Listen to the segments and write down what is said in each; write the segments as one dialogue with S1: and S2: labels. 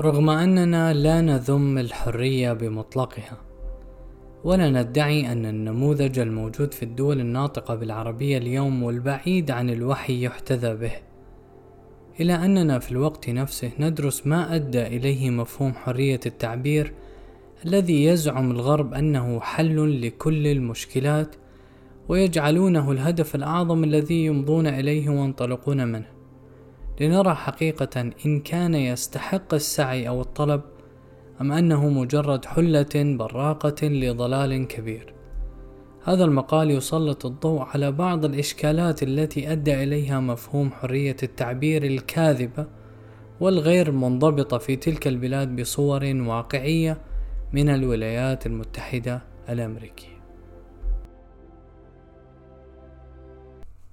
S1: رغم أننا لا نذم الحرية بمطلقها ولا ندعي أن النموذج الموجود في الدول الناطقة بالعربية اليوم والبعيد عن الوحي يحتذى به. إلى أننا في الوقت نفسه ندرس ما أدى إليه مفهوم حرية التعبير الذي يزعم الغرب أنه حل لكل المشكلات ويجعلونه الهدف الأعظم الذي يمضون إليه وينطلقون منه. لنرى حقيقة إن كان يستحق السعي أو الطلب أم أنه مجرد حلة براقة لضلال كبير هذا المقال يسلط الضوء على بعض الإشكالات التي أدى إليها مفهوم حرية التعبير الكاذبة والغير منضبطة في تلك البلاد بصور واقعية من الولايات المتحدة الأمريكية.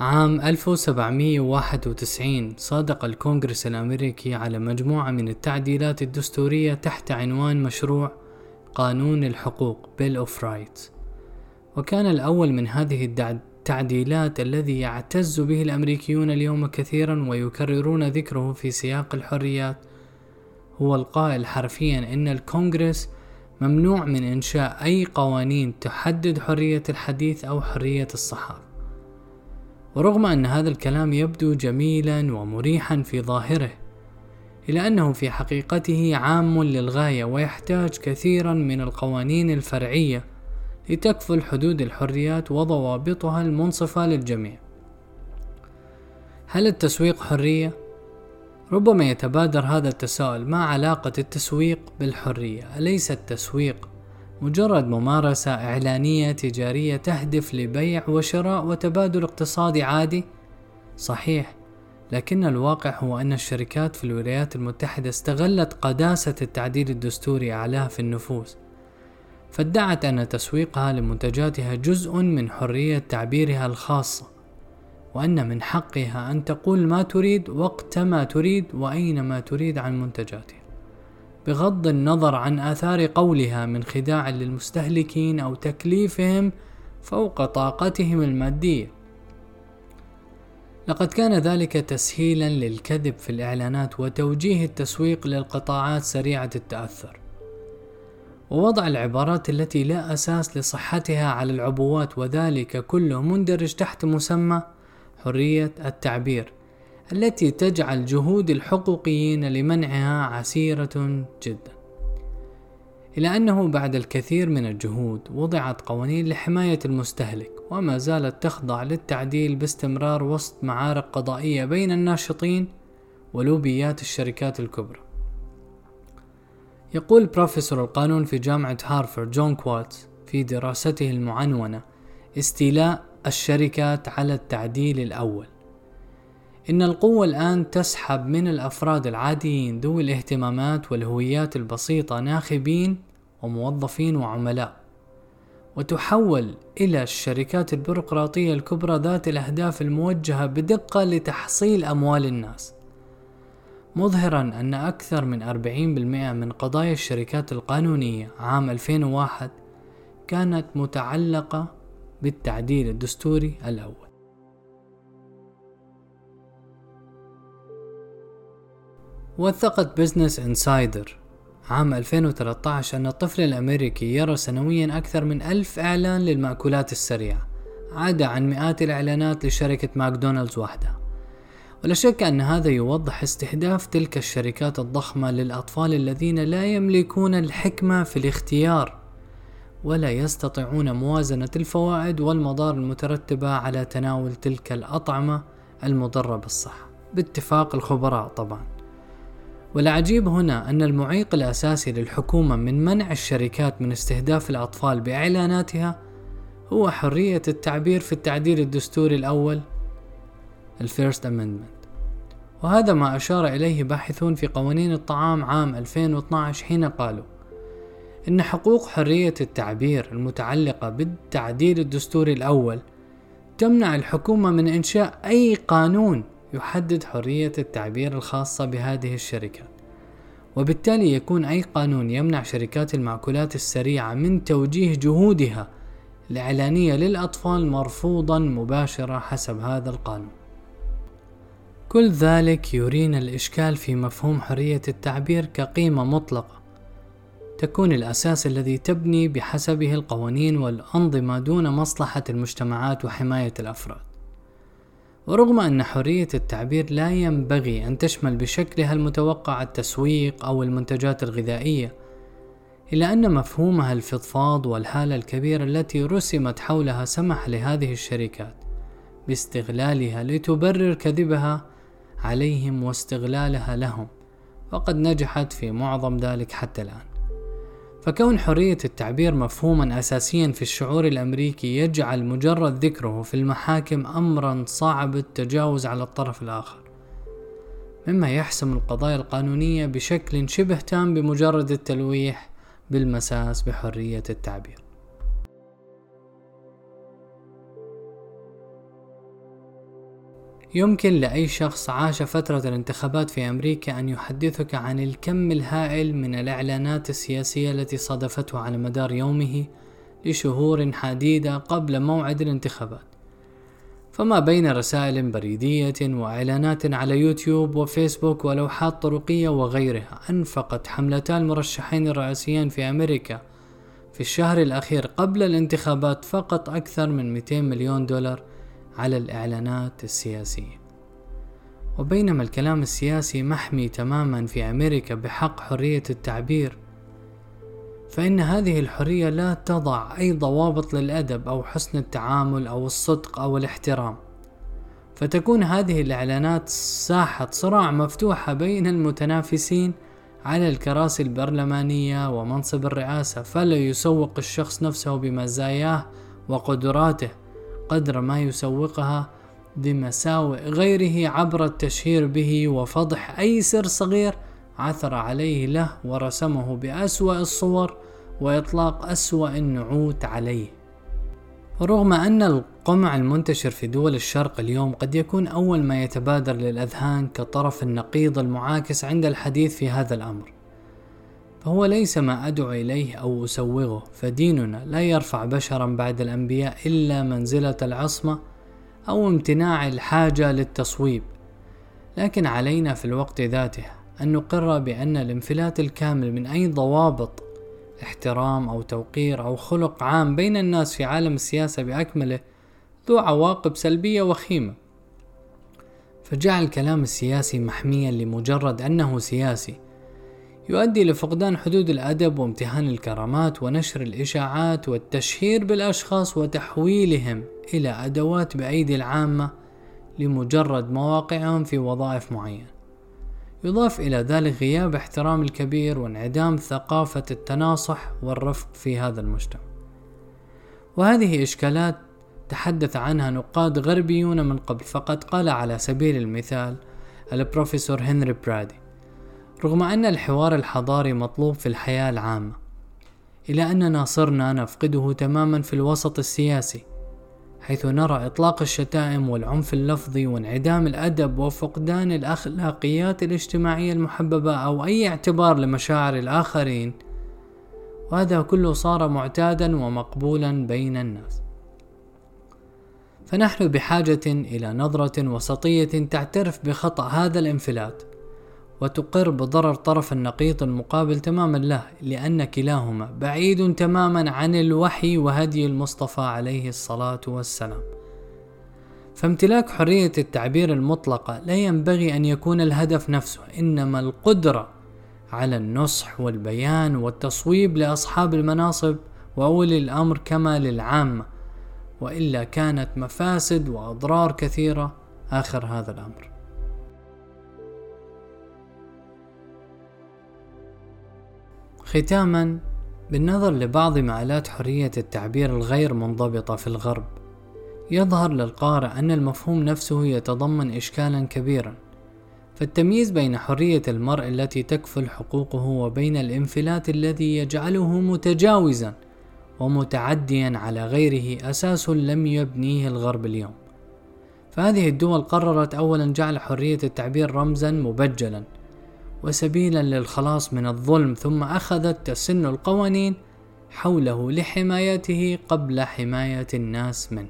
S1: عام 1791 صادق الكونغرس الأمريكي على مجموعة من التعديلات الدستورية تحت عنوان مشروع قانون الحقوق Bill of Rights. وكان الأول من هذه التعديلات الذي يعتز به الأمريكيون اليوم كثيرا ويكررون ذكره في سياق الحريات. هو القائل حرفيا إن الكونغرس ممنوع من إنشاء أي قوانين تحدد حرية الحديث أو حرية الصحافة. ورغم أن هذا الكلام يبدو جميلا ومريحا في ظاهره إلا أنه في حقيقته عام للغاية ويحتاج كثيرا من القوانين الفرعية لتكفل حدود الحريات وضوابطها المنصفة للجميع. هل التسويق حرية؟ ربما يتبادر هذا التساؤل ما علاقة التسويق بالحرية؟ أليس التسويق مجرد ممارسة إعلانية تجارية تهدف لبيع وشراء وتبادل اقتصادي عادي؟ صحيح، لكن الواقع هو أن الشركات في الولايات المتحدة استغلت قداسة التعديل الدستوري أعلاها في النفوس فادعت أن تسويقها لمنتجاتها جزء من حرية تعبيرها الخاصة وأن من حقها أن تقول ما تريد وقت ما تريد وأينما تريد عن منتجاتها بغض النظر عن آثار قولها من خداع للمستهلكين أو تكليفهم فوق طاقتهم المادية. لقد كان ذلك تسهيلا للكذب في الإعلانات وتوجيه التسويق للقطاعات سريعة التأثر. ووضع العبارات التي لا أساس لصحتها على العبوات وذلك كله مندرج تحت مسمى حرية التعبير. التي تجعل جهود الحقوقيين لمنعها عسيرة جدا. إلى أنه بعد الكثير من الجهود وضعت قوانين لحماية المستهلك وما زالت تخضع للتعديل باستمرار وسط معارك قضائية بين الناشطين ولوبيات الشركات الكبرى. يقول بروفيسور القانون في جامعة هارفارد جون كواتس في دراسته المعنونة استيلاء الشركات على التعديل الأول. إن القوة الآن تسحب من الأفراد العاديين ذوي الاهتمامات والهويات البسيطة ناخبين وموظفين وعملاء. وتحول إلى الشركات البيروقراطية الكبرى ذات الأهداف الموجهة بدقة لتحصيل أموال الناس. مظهرا أن أكثر من 40% من قضايا الشركات القانونية عام 2001 كانت متعلقة بالتعديل الدستوري الأول. وثقت بزنس انسايدر عام 2013 أن الطفل الأمريكي يرى سنويا أكثر من ألف إعلان للمأكولات السريعة عدا عن مئات الإعلانات لشركة ماكدونالدز وحدها ولا شك أن هذا يوضح استهداف تلك الشركات الضخمة للأطفال الذين لا يملكون الحكمة في الاختيار ولا يستطيعون موازنة الفوائد والمضار المترتبة على تناول تلك الأطعمة المضرة بالصحة. باتفاق الخبراء طبعا. والعجيب هنا أن المعيق الأساسي للحكومة من منع الشركات من استهداف الأطفال بإعلاناتها هو حرية التعبير في التعديل الدستوري الأول ال First Amendment وهذا ما أشار إليه باحثون في قوانين الطعام عام 2012 حين قالوا إن حقوق حرية التعبير المتعلقة بالتعديل الدستوري الأول تمنع الحكومة من إنشاء أي قانون يحدد حرية التعبير الخاصة بهذه الشركات وبالتالي يكون أي قانون يمنع شركات المأكولات السريعة من توجيه جهودها الإعلانية للأطفال مرفوضا مباشرة حسب هذا القانون. كل ذلك يرينا الإشكال في مفهوم حرية التعبير كقيمة مطلقة. تكون الأساس الذي تبني بحسبه القوانين والأنظمة دون مصلحة المجتمعات وحماية الأفراد. ورغم أن حرية التعبير لا ينبغي أن تشمل بشكلها المتوقع التسويق أو المنتجات الغذائية إلا أن مفهومها الفضفاض والهالة الكبيرة التي رسمت حولها سمح لهذه الشركات باستغلالها لتبرر كذبها عليهم واستغلالها لهم وقد نجحت في معظم ذلك حتى الآن. فكون حرية التعبير مفهوما أساسيا في الشعور الأمريكي يجعل مجرد ذكره في المحاكم أمرا صعب التجاوز على الطرف الآخر. مما يحسم القضايا القانونية بشكل شبه تام بمجرد التلويح بالمساس بحرية التعبير. يمكن لأي شخص عاش فترة الانتخابات في أمريكا أن يحدثك عن الكم الهائل من الإعلانات السياسية التي صادفته على مدار يومه لشهور عديدة قبل موعد الانتخابات. فما بين رسائل بريدية وإعلانات على يوتيوب وفيسبوك ولوحات طرقية وغيرها أنفقت حملتا المرشحين الرئاسيين في أمريكا في الشهر الأخير قبل الانتخابات فقط أكثر من 200 مليون دولار على الإعلانات السياسية. وبينما الكلام السياسي محمي تماما في أمريكا بحق حرية التعبير فإن هذه الحرية لا تضع أي ضوابط للأدب أو حسن التعامل أو الصدق أو الاحترام. فتكون هذه الإعلانات ساحة صراع مفتوحة بين المتنافسين على الكراسي البرلمانية ومنصب الرئاسة فلا يسوق الشخص نفسه بمزاياه وقدراته. قدر ما يسوقها بمساوئ غيره عبر التشهير به وفضح أي سر صغير عثر عليه له ورسمه بأسوأ الصور وإطلاق أسوأ النعوت عليه. ورغم أن القمع المنتشر في دول الشرق اليوم قد يكون أول ما يتبادر للأذهان كطرف النقيض المعاكس عند الحديث في هذا الأمر. فهو ليس ما أدعو إليه أو أسوغه فديننا لا يرفع بشرا بعد الأنبياء إلا منزلة العصمة أو امتناع الحاجة للتصويب. لكن علينا في الوقت ذاته أن نقر بأن الانفلات الكامل من أي ضوابط احترام أو توقير أو خلق عام بين الناس في عالم السياسة بأكمله ذو عواقب سلبية وخيمة. فجعل الكلام السياسي محميا لمجرد أنه سياسي يؤدي لفقدان حدود الأدب وامتهان الكرامات ونشر الإشاعات والتشهير بالأشخاص وتحويلهم إلى أدوات بأيدي العامة لمجرد مواقعهم في وظائف معينة. يضاف إلى ذلك غياب احترام الكبير وانعدام ثقافة التناصح والرفق في هذا المجتمع. وهذه إشكالات تحدث عنها نقاد غربيون من قبل فقد قال على سبيل المثال البروفيسور هنري برادي رغم أن الحوار الحضاري مطلوب في الحياة العامة إلى أننا صرنا نفقده تماما في الوسط السياسي حيث نرى إطلاق الشتائم والعنف اللفظي وانعدام الأدب وفقدان الأخلاقيات الاجتماعية المحببة أو أي اعتبار لمشاعر الآخرين وهذا كله صار معتادا ومقبولا بين الناس. فنحن بحاجة إلى نظرة وسطية تعترف بخطأ هذا الانفلات وتقر بضرر طرف النقيض المقابل تماما له لأن كلاهما بعيد تماما عن الوحي وهدي المصطفى عليه الصلاة والسلام. فامتلاك حرية التعبير المطلقة لا ينبغي أن يكون الهدف نفسه إنما القدرة على النصح والبيان والتصويب لأصحاب المناصب وأولي الأمر كما للعامة وإلا كانت مفاسد وأضرار كثيرة آخر هذا الأمر. ختاما بالنظر لبعض مآلات حرية التعبير الغير منضبطة في الغرب يظهر للقارئ أن المفهوم نفسه يتضمن إشكالا كبيرا فالتمييز بين حرية المرء التي تكفل حقوقه وبين الانفلات الذي يجعله متجاوزا ومتعديا على غيره أساس لم يبنيه الغرب اليوم. فهذه الدول قررت أولا جعل حرية التعبير رمزا مبجلا وسبيلا للخلاص من الظلم ثم أخذت تسن القوانين حوله لحمايته قبل حماية الناس منه.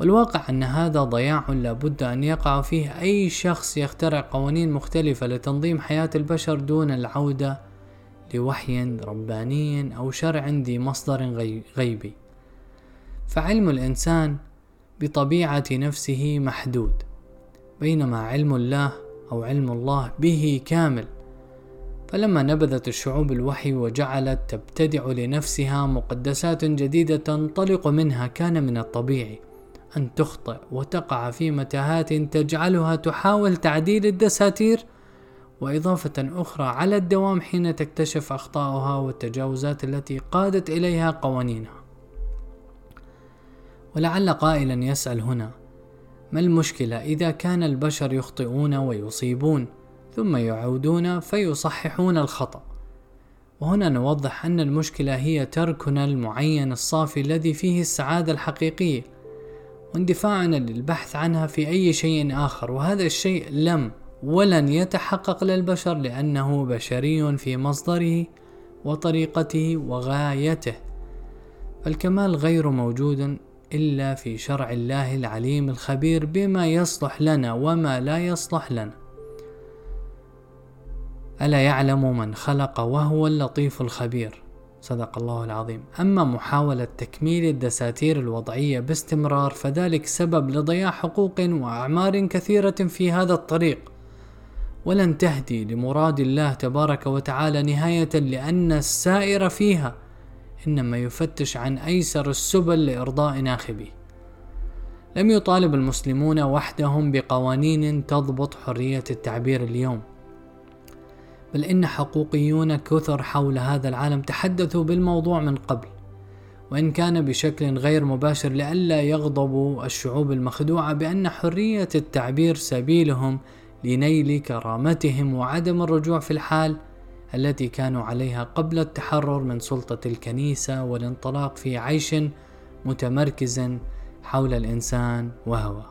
S1: والواقع أن هذا ضياع لابد أن يقع فيه أي شخص يخترع قوانين مختلفة لتنظيم حياة البشر دون العودة لوحي رباني أو شرع ذي مصدر غيبي. فعلم الإنسان بطبيعة نفسه محدود بينما علم الله أو علم الله به كامل. فلما نبذت الشعوب الوحي وجعلت تبتدع لنفسها مقدسات جديدة تنطلق منها كان من الطبيعي أن تخطئ وتقع في متاهات تجعلها تحاول تعديل الدساتير. وإضافة أخرى على الدوام حين تكتشف أخطاؤها والتجاوزات التي قادت إليها قوانينها. ولعل قائلا يسأل هنا ما المشكلة إذا كان البشر يخطئون ويصيبون ثم يعودون فيصححون الخطأ. وهنا نوضح أن المشكلة هي تركنا المعين الصافي الذي فيه السعادة الحقيقية واندفاعنا للبحث عنها في أي شيء آخر. وهذا الشيء لم ولن يتحقق للبشر لأنه بشري في مصدره وطريقته وغايته. فالكمال غير موجود إلا في شرع الله العليم الخبير بما يصلح لنا وما لا يصلح لنا. ألا يعلم من خلق وهو اللطيف الخبير؟ صدق الله العظيم. أما محاولة تكميل الدساتير الوضعية باستمرار فذلك سبب لضياع حقوق وأعمار كثيرة في هذا الطريق. ولن تهدي لمراد الله تبارك وتعالى نهاية لأن السائر فيها. إنما يفتش عن أيسر السبل لإرضاء ناخبه. لم يطالب المسلمون وحدهم بقوانين تضبط حرية التعبير اليوم. بل إن حقوقيون كثر حول هذا العالم تحدثوا بالموضوع من قبل. وإن كان بشكل غير مباشر لئلا يغضبوا الشعوب المخدوعة بأن حرية التعبير سبيلهم لنيل كرامتهم وعدم الرجوع في الحال التي كانوا عليها قبل التحرر من سلطة الكنيسة والانطلاق في عيش متمركز حول الإنسان وهو.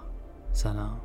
S1: سلام.